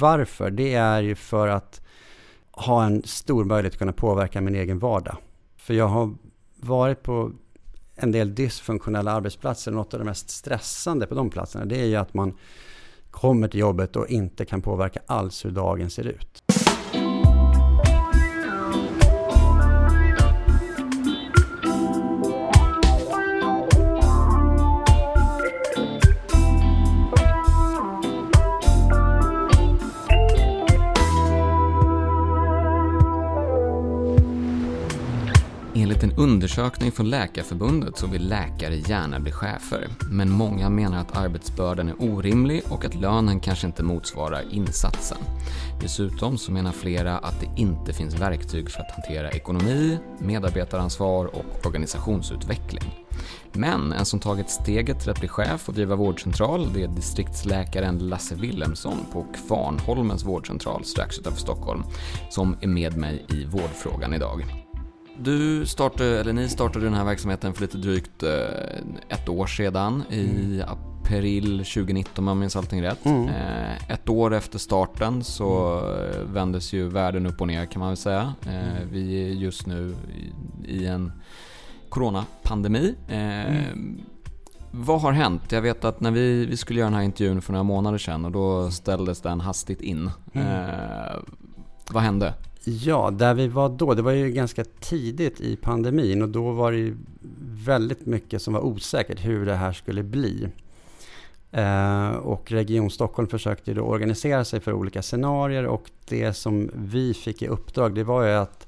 Varför? Det är ju för att ha en stor möjlighet att kunna påverka min egen vardag. För jag har varit på en del dysfunktionella arbetsplatser. Något av det mest stressande på de platserna det är ju att man kommer till jobbet och inte kan påverka alls hur dagen ser ut. Undersökning från Läkarförbundet så vill läkare gärna bli chefer. Men många menar att arbetsbördan är orimlig och att lönen kanske inte motsvarar insatsen. Dessutom så menar flera att det inte finns verktyg för att hantera ekonomi, medarbetaransvar och organisationsutveckling. Men en som tagit steget till att bli chef och driva vårdcentral det är distriktsläkaren Lasse Wilhelmsson på Kvarnholmens vårdcentral strax utanför Stockholm som är med mig i vårdfrågan idag. Du startade, eller ni startade den här verksamheten för lite drygt eh, ett år sedan i mm. april 2019 om jag minns allting rätt. Mm. Eh, ett år efter starten så mm. vändes ju världen upp och ner kan man väl säga. Eh, vi är just nu i en coronapandemi. Mm. Vad har hänt? Jag vet att när vi, vi skulle göra den här intervjun för några månader sedan och då ställdes den hastigt in. Mm. vad hände? Ja, där vi var då, det var ju ganska tidigt i pandemin och då var det ju väldigt mycket som var osäkert hur det här skulle bli. Eh, och Region Stockholm försökte då organisera sig för olika scenarier och det som vi fick i uppdrag det var ju att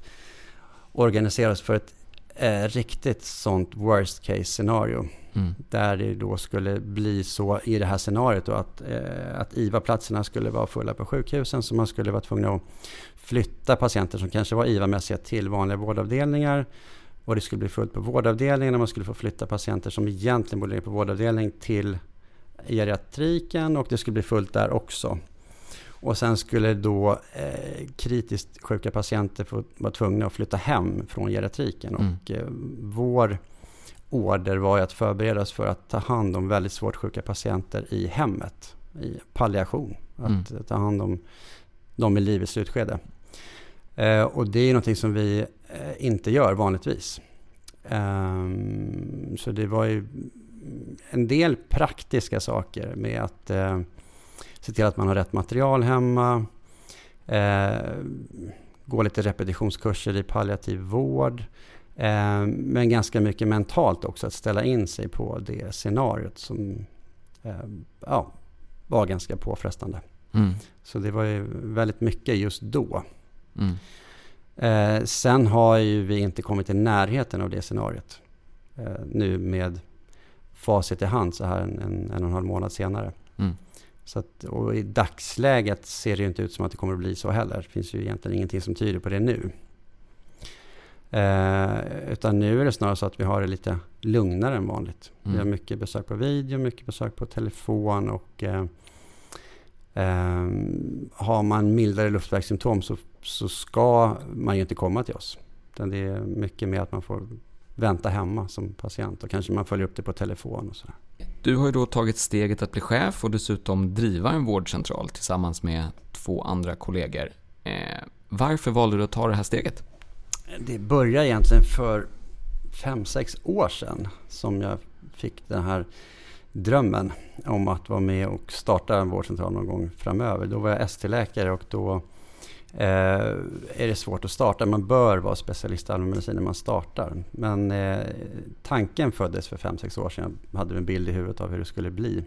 organisera oss för ett eh, riktigt sånt worst case scenario. Mm. Där det då skulle bli så i det här scenariot då att, eh, att IVA-platserna skulle vara fulla på sjukhusen så man skulle vara tvungen att flytta patienter som kanske var IVA-mässiga till vanliga vårdavdelningar. Och det skulle bli fullt på vårdavdelningen och man skulle få flytta patienter som egentligen borde ligga på vårdavdelning till geriatriken och det skulle bli fullt där också. Och sen skulle då eh, kritiskt sjuka patienter få vara tvungna att flytta hem från geriatriken. Mm. Och eh, vår order var ju att förbereda oss för att ta hand om väldigt svårt sjuka patienter i hemmet, i palliation. Att mm. ta hand om dem i livets slutskede. Eh, och det är någonting som vi eh, inte gör vanligtvis. Eh, så det var ju en del praktiska saker med att eh, se till att man har rätt material hemma, gå lite repetitionskurser i palliativ vård, Eh, men ganska mycket mentalt också, att ställa in sig på det scenariot som eh, ja, var ganska påfrestande. Mm. Så det var ju väldigt mycket just då. Mm. Eh, sen har ju vi inte kommit i närheten av det scenariot. Eh, nu med facit i hand så här en, en, en och en halv månad senare. Mm. Så att, och i dagsläget ser det ju inte ut som att det kommer att bli så heller. Det finns ju egentligen ingenting som tyder på det nu. Eh, utan nu är det snarare så att vi har det lite lugnare än vanligt. Mm. Vi har mycket besök på video, mycket besök på telefon och eh, eh, har man mildare luftvägssymptom så, så ska man ju inte komma till oss. Utan det är mycket mer att man får vänta hemma som patient och kanske man följer upp det på telefon och sådär. Du har ju då tagit steget att bli chef och dessutom driva en vårdcentral tillsammans med två andra kollegor. Eh, varför valde du att ta det här steget? Det började egentligen för fem sex år sedan som jag fick den här drömmen om att vara med och starta en vårdcentral någon gång framöver. Då var jag ST-läkare och då eh, är det svårt att starta. Man bör vara specialist i allmänmedicin när man startar. Men eh, tanken föddes för fem sex år sedan. Jag hade en bild i huvudet av hur det skulle bli.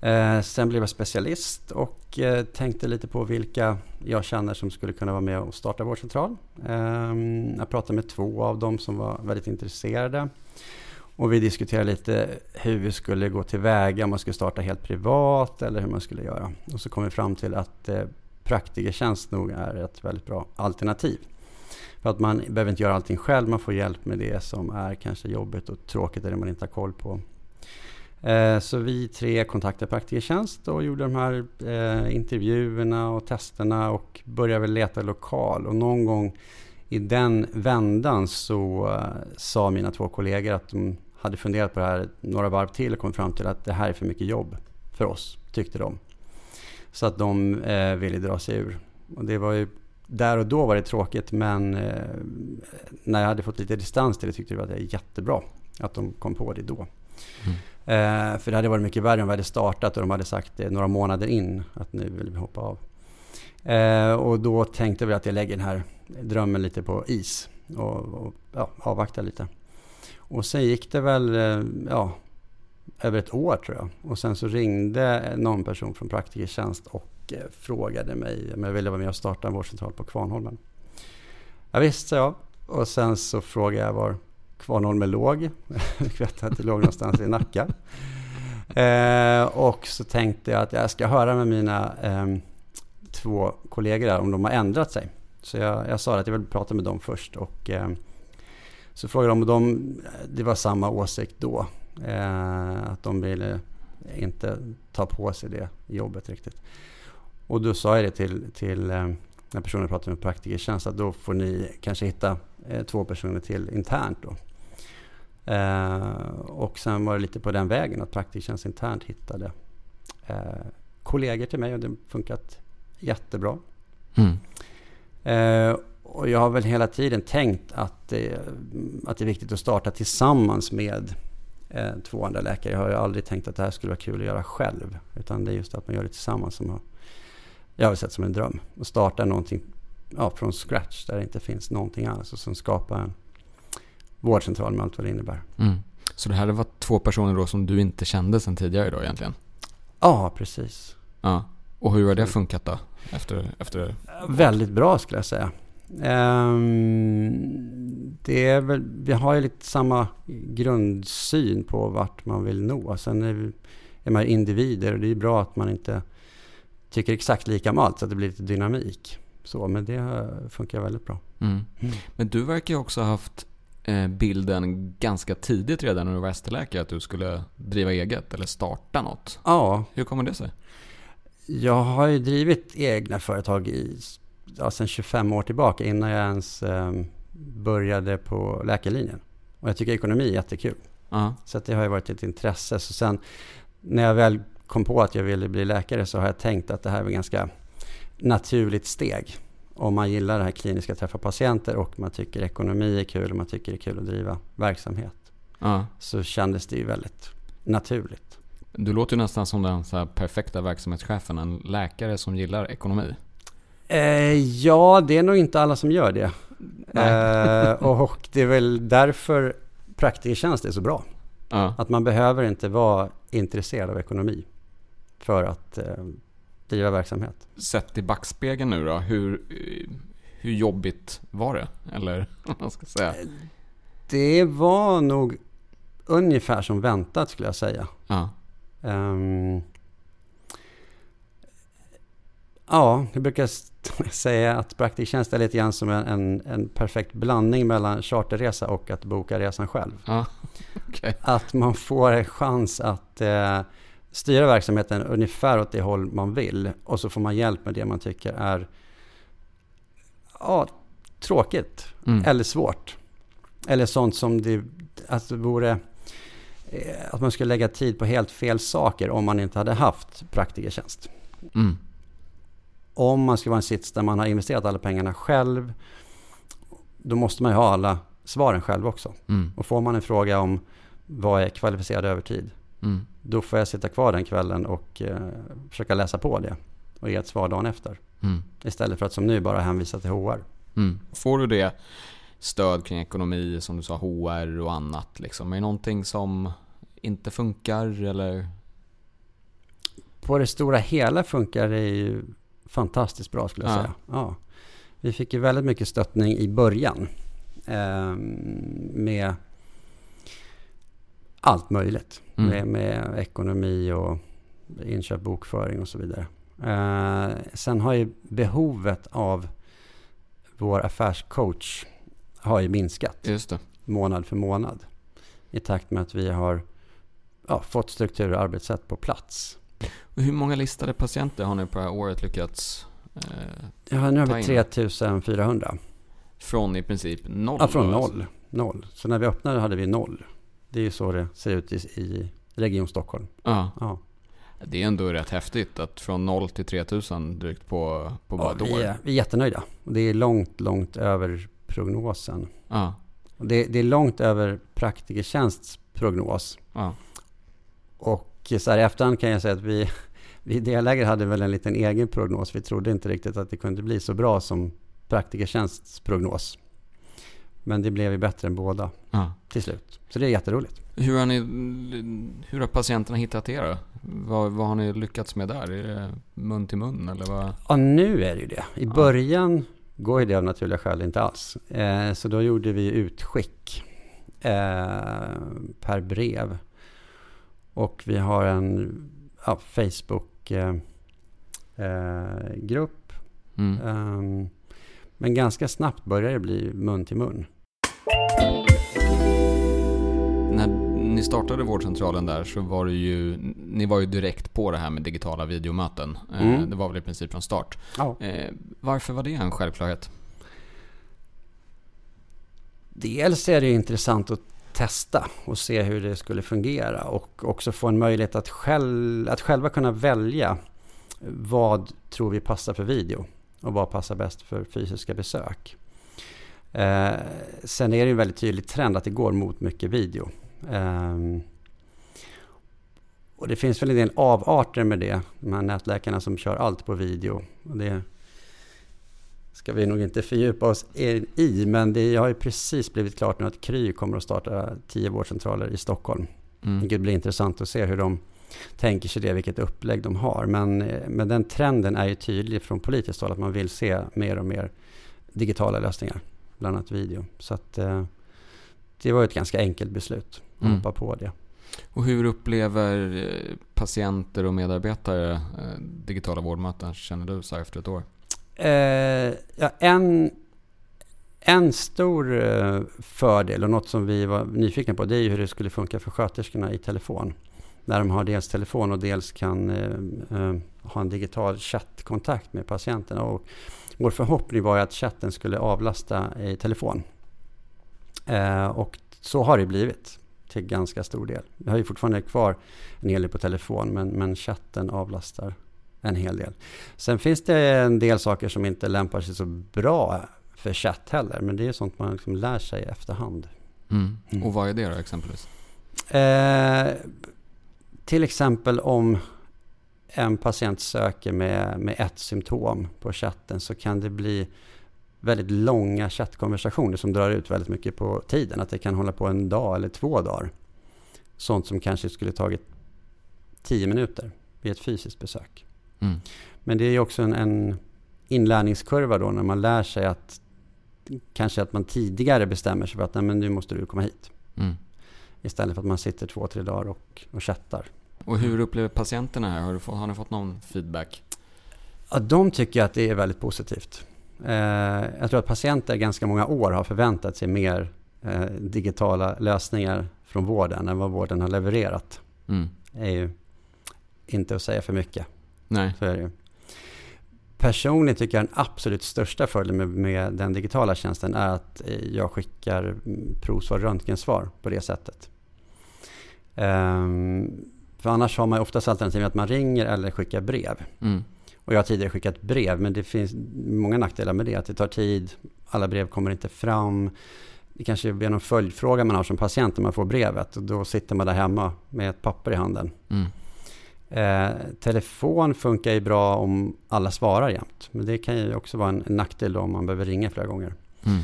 Eh, sen blev jag specialist och eh, tänkte lite på vilka jag känner som skulle kunna vara med och starta vårdcentral. Eh, jag pratade med två av dem som var väldigt intresserade. Och vi diskuterade lite hur vi skulle gå tillväga, om man skulle starta helt privat eller hur man skulle göra. Och så kom vi fram till att eh, praktikertjänst nog är ett väldigt bra alternativ. För att man behöver inte göra allting själv, man får hjälp med det som är kanske jobbigt och tråkigt eller man inte har koll på. Eh, så vi tre kontaktade Praktikertjänst och gjorde de här eh, intervjuerna och testerna och började väl leta lokal. Och någon gång i den vändan så eh, sa mina två kollegor att de hade funderat på det här några varv till och kom fram till att det här är för mycket jobb för oss, tyckte de. Så att de ville dra sig ur. Och det var ju, där och då var det tråkigt men när jag hade fått lite distans till det tyckte jag att det var jättebra att de kom på det då. Mm. Eh, för det hade varit mycket värre om vi hade startat och de hade sagt det några månader in att nu vill vi hoppa av. Eh, och då tänkte vi att jag lägger den här drömmen lite på is och, och ja, avvaktar lite. Och sen gick det väl eh, ja, över ett år tror jag. Och sen så ringde någon person från Praktikertjänst och eh, frågade mig om jag ville vara med och starta en vårdcentral på Kvarnholmen. Ja, visst, sa jag. Och sen så frågade jag var Kvarnholmen låg. Vet att det låg någonstans i Nacka. Eh, och så tänkte jag att jag ska höra med mina eh, två kollegor där om de har ändrat sig. Så jag, jag sa att jag vill prata med dem först. Och, eh, så frågade de om de, det var samma åsikt då. Eh, att de ville inte ta på sig det jobbet riktigt. Och då sa jag det till, till eh, när personen pratade med praktikertjänst att då får ni kanske hitta eh, två personer till internt då. Eh, och sen var det lite på den vägen att Praktiktjänst internt hittade eh, kollegor till mig och det funkat jättebra. Mm. Eh, och jag har väl hela tiden tänkt att det, att det är viktigt att starta tillsammans med eh, två andra läkare. Jag har ju aldrig tänkt att det här skulle vara kul att göra själv. Utan det är just att man gör det tillsammans som har, jag har sett som en dröm. Att starta någonting ja, från scratch där det inte finns någonting alls och som skapar en vårdcentral med allt vad det innebär. Mm. Så det här var två personer då som du inte kände sedan tidigare då egentligen? Ja, precis. Ja. Och hur har det funkat då? Efter, efter... Väldigt bra skulle jag säga. Um, det är väl, vi har ju lite samma grundsyn på vart man vill nå. Sen är, vi, är man individer och det är bra att man inte tycker exakt lika om allt så att det blir lite dynamik. Så, men det funkar väldigt bra. Mm. Mm. Men du verkar ju också ha haft bilden ganska tidigt redan när du var ST-läkare att du skulle driva eget eller starta något. Ja. Hur kommer det sig? Jag har ju drivit egna företag i, ja, sedan 25 år tillbaka innan jag ens eh, började på läkarlinjen. Och jag tycker ekonomi är jättekul. Uh-huh. Så det har ju varit ett intresse. Så sen när jag väl kom på att jag ville bli läkare så har jag tänkt att det här var ett ganska naturligt steg om man gillar det här kliniska, träffa patienter och man tycker ekonomi är kul och man tycker det är kul att driva verksamhet. Ja. Så kändes det ju väldigt naturligt. Du låter ju nästan som den så perfekta verksamhetschefen, en läkare som gillar ekonomi. Eh, ja, det är nog inte alla som gör det. Eh, och det är väl därför praktikertjänst är så bra. Ja. Att man behöver inte vara intresserad av ekonomi för att eh, driva verksamhet. Sett i backspegeln nu då, hur, hur jobbigt var det? Eller vad ska säga? Det var nog ungefär som väntat skulle jag säga. Ja. Um, ja, jag brukar säga att praktiktjänst är lite grann som en, en, en, perfekt blandning mellan charterresa och att boka resan själv. Ja. Okay. Att man får en chans att eh, styra verksamheten ungefär åt det håll man vill. Och så får man hjälp med det man tycker är ja, tråkigt mm. eller svårt. Eller sånt som det, att det vore eh, att man skulle lägga tid på helt fel saker om man inte hade haft praktikertjänst. Mm. Om man ska vara en sits där man har investerat alla pengarna själv, då måste man ju ha alla svaren själv också. Mm. Och får man en fråga om vad är kvalificerad övertid? Mm. Då får jag sitta kvar den kvällen och eh, försöka läsa på det och ge ett svar dagen efter. Mm. Istället för att som nu bara hänvisa till HR. Mm. Får du det stöd kring ekonomi, som du sa, HR och annat? Liksom? Är det någonting som inte funkar eller? På det stora hela funkar det ju fantastiskt bra skulle jag ja. säga. Ja. Vi fick ju väldigt mycket stöttning i början. Eh, med allt möjligt. Mm. Med, med, ekonomi och inköp, bokföring och så vidare. Eh, sen har ju behovet av vår affärscoach har ju minskat. Månad för månad. I takt med att vi har ja, fått struktur och arbetssätt på plats. Och hur många listade patienter har ni på det här året lyckats eh, Ja, nu har vi 3400. Från i princip noll? Ja, från noll. Alltså. noll. Så när vi öppnade hade vi noll. Det är ju så det ser ut i, i Region Stockholm. Ja. ja. Det är ändå rätt häftigt att från 0 till 3000 drygt på, på bara ja, ett år. Vi är, vi är jättenöjda. Det är långt, långt över prognosen. Ja. Det, det är långt över Praktikertjänsts prognos. Ja. Och så här i efterhand kan jag säga att vi, vi läget hade väl en liten egen prognos. Vi trodde inte riktigt att det kunde bli så bra som Praktikertjänsts prognos. Men det blev ju bättre än båda Ja. till slut. Så det är jätteroligt. Hur, har ni, hur har patienterna hittat er då? Vad, vad har ni lyckats med där? Är det mun till mun eller vad? Ja, nu är det ju det. I Ja. början går ju det av naturliga skäl inte alls. Eh, så då gjorde vi utskick eh, per brev. Och vi har en ja, Facebook-grupp. Eh, grupp. Mm. Ehm, men ganska snabbt börjar det bli mun till mun. När ni startade vårdcentralen där så var det ju, ni var ju direkt på det här med digitala videomöten. Eh, Mm. Det var väl i princip från start. Ja. Eh, varför var det en självklarhet? Dels är det intressant att testa och se hur det skulle fungera och också få en möjlighet att, själv, att själva kunna välja vad tror vi passar för video och vad passar bäst för fysiska besök. Eh, sen är det ju en väldigt tydlig trend att det går mot mycket video. Ehm, och det finns väl en del avarter med det, de här nätläkarna som kör allt på video. Och det ska vi nog inte fördjupa oss i, men det har ju precis blivit klart nu att Kry kommer att starta tio vårdcentraler i Stockholm. Mm. Vilket blir intressant att se hur de tänker sig det, vilket upplägg de har. Men, eh, men den trenden är ju tydlig från politiskt håll att man vill se mer och mer digitala lösningar, bland annat video. Så att eh, det var ett ganska enkelt beslut att Mm. hoppa på det. Och hur upplever eh, patienter och medarbetare eh, digitala vårdmöten, känner du så här efter ett år? Eh, ja, en, en stor fördel och något som vi var nyfikna på det är hur det skulle funka för sköterskorna i telefon. När de har dels telefon och dels kan eh, ha en digital chattkontakt med patienterna. Och vår förhoppning var ju att chatten skulle avlasta i telefon. Eh, och så har det blivit till ganska stor del. Vi har ju fortfarande kvar en hel del på telefon men, men chatten avlastar en hel del. Sen finns det en del saker som inte lämpar sig så bra för chatt heller. Men det är sånt man liksom lär sig i efterhand. Mm. Mm. Och vad är det då exempelvis? Eh, till exempel om en patient söker med, med ett symptom på chatten så kan det bli väldigt långa chattkonversationer som drar ut väldigt mycket på tiden. Att det kan hålla på en dag eller två dagar. Sånt som kanske skulle tagit tio minuter vid ett fysiskt besök. Mm. Men det är ju också en, en inlärningskurva då när man lär sig att kanske att man tidigare bestämmer sig för att Nej, men nu måste du komma hit. Mm. Istället för att man sitter två, tre dagar och, och chattar. Och hur upplever patienterna här? Har, du fått, har ni fått någon feedback? Ja, de tycker att det är väldigt positivt. Eh, jag tror att patienter ganska många år har förväntat sig mer eh, digitala lösningar från vården än vad vården har levererat. Mm. Det är ju inte att säga för mycket. Nej. Så är det ju. Personligen tycker jag den absolut största fördelen med, med den digitala tjänsten är att eh, jag skickar mm, provsvar, röntgensvar på det sättet. Ehm, för annars har man oftast alternativet att man ringer eller skickar brev. Mm. Och jag har tidigare skickat brev men det finns många nackdelar med det. Att det tar tid, alla brev kommer inte fram. Det kanske blir någon följdfråga man har som patient när man får brevet. Och då sitter man där hemma med ett papper i handen. Mm. Eh, telefon funkar ju bra om alla svarar jämt. Men det kan ju också vara en, en nackdel om man behöver ringa flera gånger. Mm.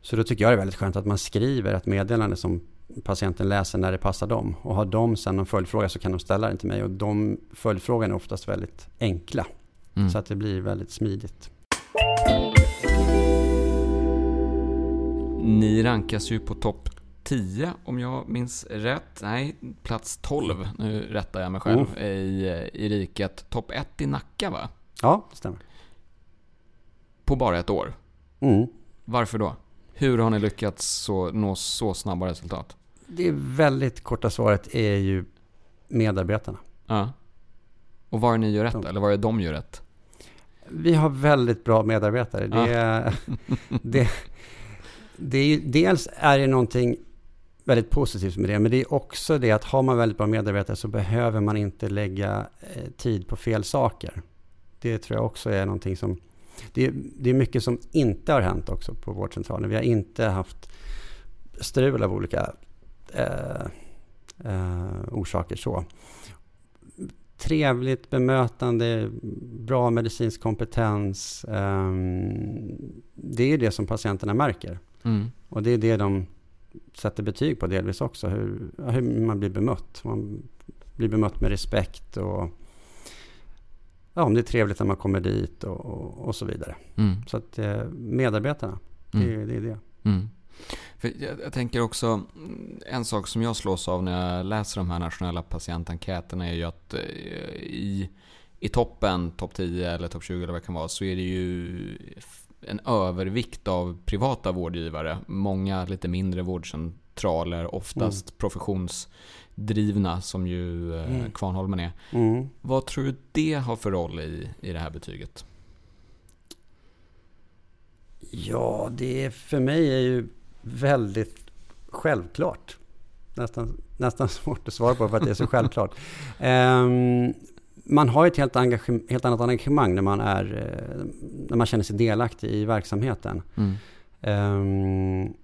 Så då tycker jag det är väldigt skönt att man skriver ett meddelande som patienten läser när det passar dem. Och har de sen någon följdfråga så kan de ställa den till mig. Och de följdfrågorna är oftast väldigt enkla. Mm. Så att det blir väldigt smidigt. Ni rankas ju på topp 10 om jag minns rätt. Nej, plats 12. Nu rättar jag mig själv. Oh. I, I riket. Topp 1 i Nacka va? Ja, det stämmer. På bara ett år. Mm. Varför då? Hur har ni lyckats nå så snabba resultat? Det väldigt korta svaret är ju medarbetarna. Ja. Och vad är ni gör rätt eller vad är de gör rätt? Vi har väldigt bra medarbetare. Det, Ja. det, det är ju, dels är det någonting väldigt positivt med det. Men det är också det att har man väldigt bra medarbetare så behöver man inte lägga eh, tid på fel saker. Det tror jag också är någonting som... Det är, det är mycket som inte har hänt också på vårdcentralen. Vi har inte haft strul av olika eh, eh, orsaker. så. Trevligt bemötande, bra medicinsk kompetens. Eh, det är det som patienterna märker. Mm. Och det är det de sätter betyg på delvis också. Hur, hur man blir bemött. Man blir bemött med respekt och ja, om det är trevligt när man kommer dit och, och, och så vidare. Mm. Så att eh, medarbetarna, det, mm. det är det. Mm. Jag, jag, tänker också, en sak som jag slås av när jag läser de här nationella patientenkäterna är ju att eh, i, i toppen, topp 10 eller topp 20 eller vad det kan vara, så är det ju en övervikt av privata vårdgivare. Många lite mindre vårdcentraler, oftast mm. professionsdrivna som ju eh, mm. Kvarnholmen är. Mm. Vad tror du det har för roll i, i det här betyget? Ja, det för mig är ju väldigt självklart. Nästan, nästan svårt att svara på för att det är så självklart. Um, man har ett helt, helt annat engagemang när man, är, eh, när man känner sig delaktig i verksamheten. Mm. Um,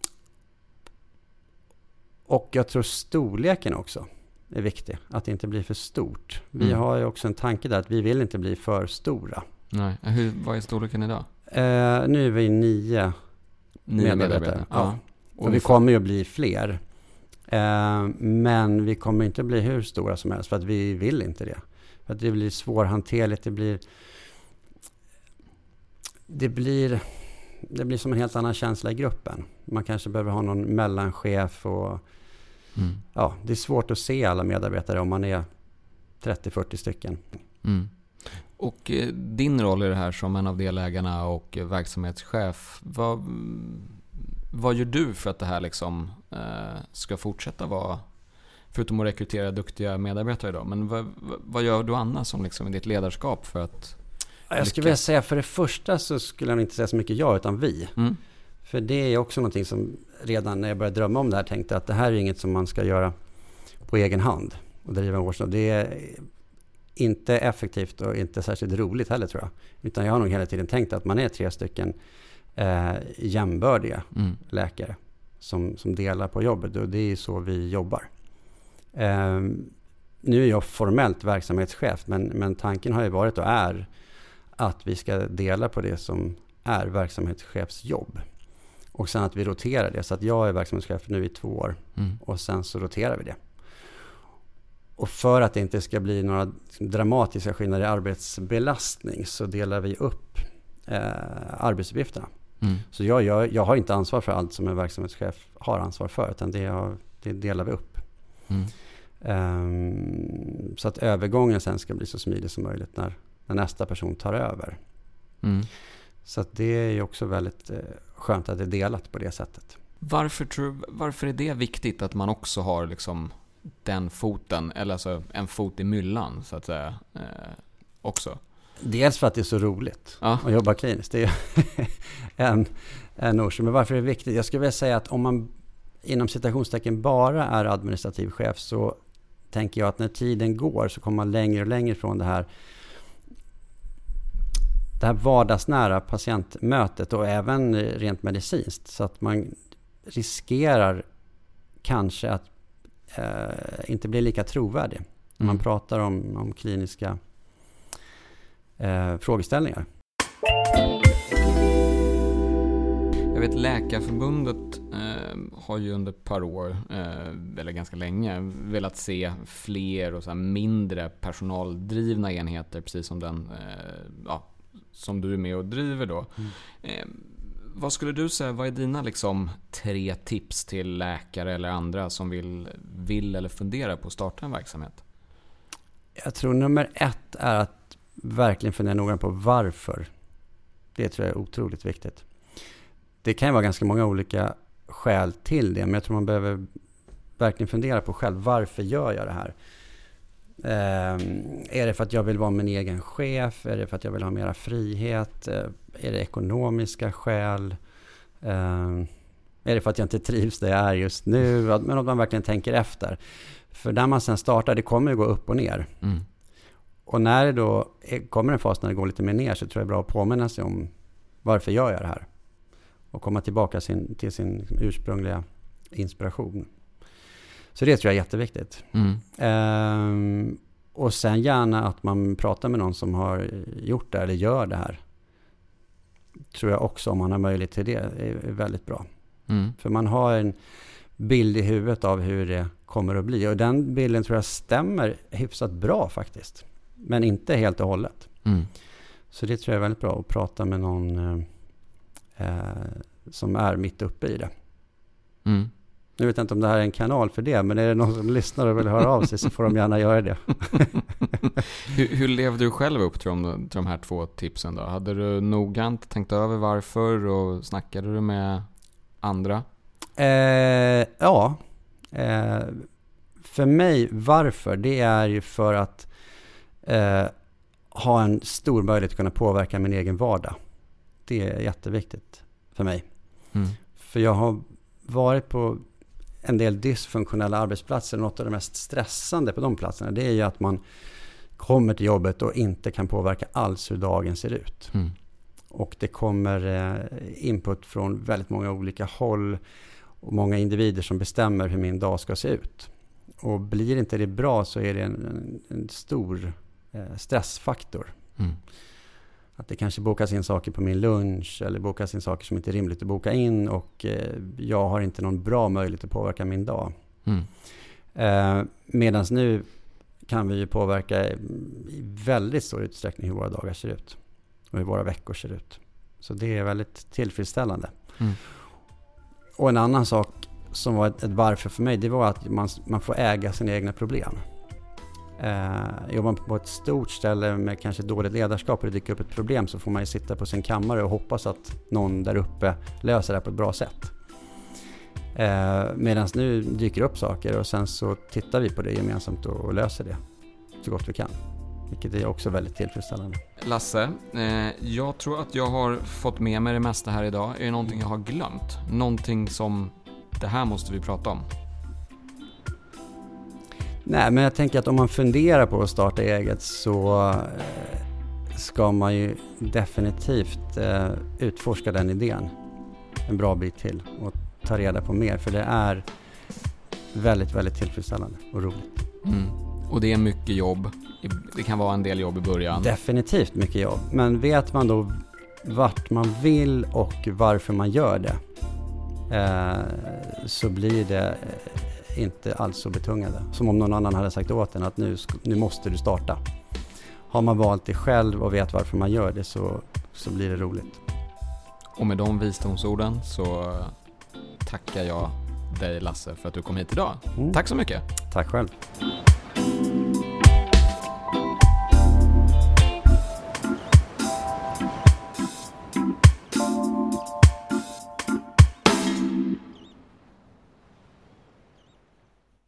och jag tror storleken också är viktig. Att det inte blir för stort. Vi mm. har ju också en tanke där att vi vill inte bli för stora. Nej. Hur, vad är storleken idag? Uh, nu är vi nio, nio medarbetare. medarbetare. Ja. Och, och vi kommer ju att bli fler. Uh, men vi kommer inte att bli hur stora som helst för att vi vill inte det. För att det blir svårhanterligt. Det blir, det blir, det blir som en helt annan känsla i gruppen. Man kanske behöver ha någon mellanchef och mm. ja, det är svårt att se alla medarbetare om man är 30-40 stycken. Mm. Och eh, din roll i det här som en av delägarna och verksamhetschef. Vad, vad gör du för att det här liksom, eh, ska fortsätta vara förutom att rekrytera duktiga medarbetare idag. Men vad, vad gör du annars som liksom i ditt ledarskap för att Jag skulle vilja säga för det första så skulle jag inte säga så mycket jag utan vi. Mm. För det är också någonting som redan när jag började drömma om det här tänkte att det här är inget som man ska göra på egen hand och driva en vårdcentral. Det är inte effektivt och inte särskilt roligt heller tror jag. Utan jag har nog hela tiden tänkt att man är tre stycken eh, jämbördiga mm. läkare som, som delar på jobbet och det är så vi jobbar. Eh, nu är jag formellt verksamhetschef, men, men tanken har ju varit och är att vi ska dela på det som är verksamhetschefsjobb. Och sen att vi roterar det. Så att jag är verksamhetschef nu i två år mm. och sen så roterar vi det. Och för att det inte ska bli några dramatiska skillnader i arbetsbelastning så delar vi upp eh, arbetsuppgifterna. Mm. Så jag, jag, jag har inte ansvar för allt som en verksamhetschef har ansvar för, utan det, har, det delar vi upp. Mm. Um, så att övergången sen ska bli så smidig som möjligt när, när nästa person tar över. Mm. Så det är ju också väldigt eh, skönt att det är delat på det sättet. Varför, tror, varför är det viktigt att man också har liksom den foten, eller alltså en fot i myllan så att säga, eh, också? Dels för att det är så roligt ja. att jobba kliniskt. Det är en, en orsak. Men varför är det viktigt? Jag skulle vilja säga att om man inom citationstecken bara är administrativ chef så tänker jag att när tiden går så kommer man längre och längre från det här det här vardagsnära patientmötet och även rent medicinskt. Så att man riskerar kanske att eh, inte bli lika trovärdig när man mm. pratar om, om kliniska eh, frågeställningar. Jag vet Läkarförbundet eh, har ju under ett par år, eh, eller ganska länge, velat se fler och så mindre personaldrivna enheter, precis som den eh, ja, som du är med och driver då. Mm. Eh, vad skulle du säga, vad är dina liksom, tre tips till läkare eller andra som vill, vill eller funderar på att starta en verksamhet? Jag tror nummer ett är att verkligen fundera noga på varför. Det tror jag är otroligt viktigt. Det kan ju vara ganska många olika skäl till det, men jag tror man behöver verkligen fundera på själv. Varför gör jag det här? Eh, är det för att jag vill vara min egen chef? Är det för att jag vill ha mera frihet? Eh, är det ekonomiska skäl? Eh, Är det för att jag inte trivs där jag är just nu? Men att man verkligen tänker efter. För när man sen startar, det kommer ju gå upp och ner. Mm. Och när det då kommer en fas när det går lite mer ner så tror jag det är bra att påminna sig om varför gör jag det här? Och komma tillbaka sin, till sin ursprungliga inspiration. Så det tror jag är jätteviktigt. Mm. Ehm, och sen gärna att man pratar med någon som har gjort det eller gör det här. Tror jag också, om man har möjlighet till det, är väldigt bra. Mm. För man har en bild i huvudet av hur det kommer att bli. Och den bilden tror jag stämmer hyfsat bra faktiskt. Men inte helt och hållet. Mm. Så det tror jag är väldigt bra att prata med någon eh, eh som är mitt uppe i det. Mm. Nu vet jag inte om det här är en kanal för det, men är det någon som lyssnar och vill höra av sig så får de gärna göra det. hur, hur, levde du själv upp till de, till de här två tipsen då? Hade du noggrant tänkt över varför och snackade du med andra? Eh, ja. Eh, för mig, varför? Det är ju för att eh, ha en stor möjlighet att kunna påverka min egen vardag. Det är jätteviktigt för mig. Mm. För jag har varit på en del dysfunktionella arbetsplatser. Något av det mest stressande på de platserna det är ju att man kommer till jobbet och inte kan påverka alls hur dagen ser ut. Mm. Och det kommer eh, input från väldigt många olika håll och många individer som bestämmer hur min dag ska se ut. Och blir inte det bra så är det en, en, stor eh, stressfaktor. Mm. Att det kanske bokas in saker på min lunch eller bokas in saker som inte är rimligt att boka in och eh, jag har inte någon bra möjlighet att påverka min dag. Mm. Eh, Medan nu kan vi ju påverka i väldigt stor utsträckning hur våra dagar ser ut och hur våra veckor ser ut. Så det är väldigt tillfredsställande. Mm. Och en annan sak som var ett, ett varför för mig, det var att man, man får äga sina egna problem. Eh, jobbar man på ett stort ställe med kanske dåligt ledarskap och det dyker upp ett problem så får man ju sitta på sin kammare och hoppas att någon där uppe löser det här på ett bra sätt. Eh, Medan nu dyker upp saker och sen så tittar vi på det gemensamt och, och löser det så gott vi kan. Vilket är också väldigt tillfredsställande. Lasse, eh, jag tror att jag har fått med mig det mesta här idag. Är det någonting jag har glömt? Någonting som det här måste vi prata om? Nej, men jag tänker att om man funderar på att starta eget så eh, ska man ju definitivt eh, utforska den idén en bra bit till och ta reda på mer. För det är väldigt, väldigt tillfredsställande och roligt. Mm. Och det är mycket jobb. Det kan vara en del jobb i början. Definitivt mycket jobb. Men vet man då vart man vill och varför man gör det eh, så blir det inte alls så betungande. Som om någon annan hade sagt åt en att nu, nu måste du starta. Har man valt det själv och vet varför man gör det så, så blir det roligt. Och med de visdomsorden så tackar jag dig Lasse för att du kom hit idag. Mm. Tack så mycket. Tack själv.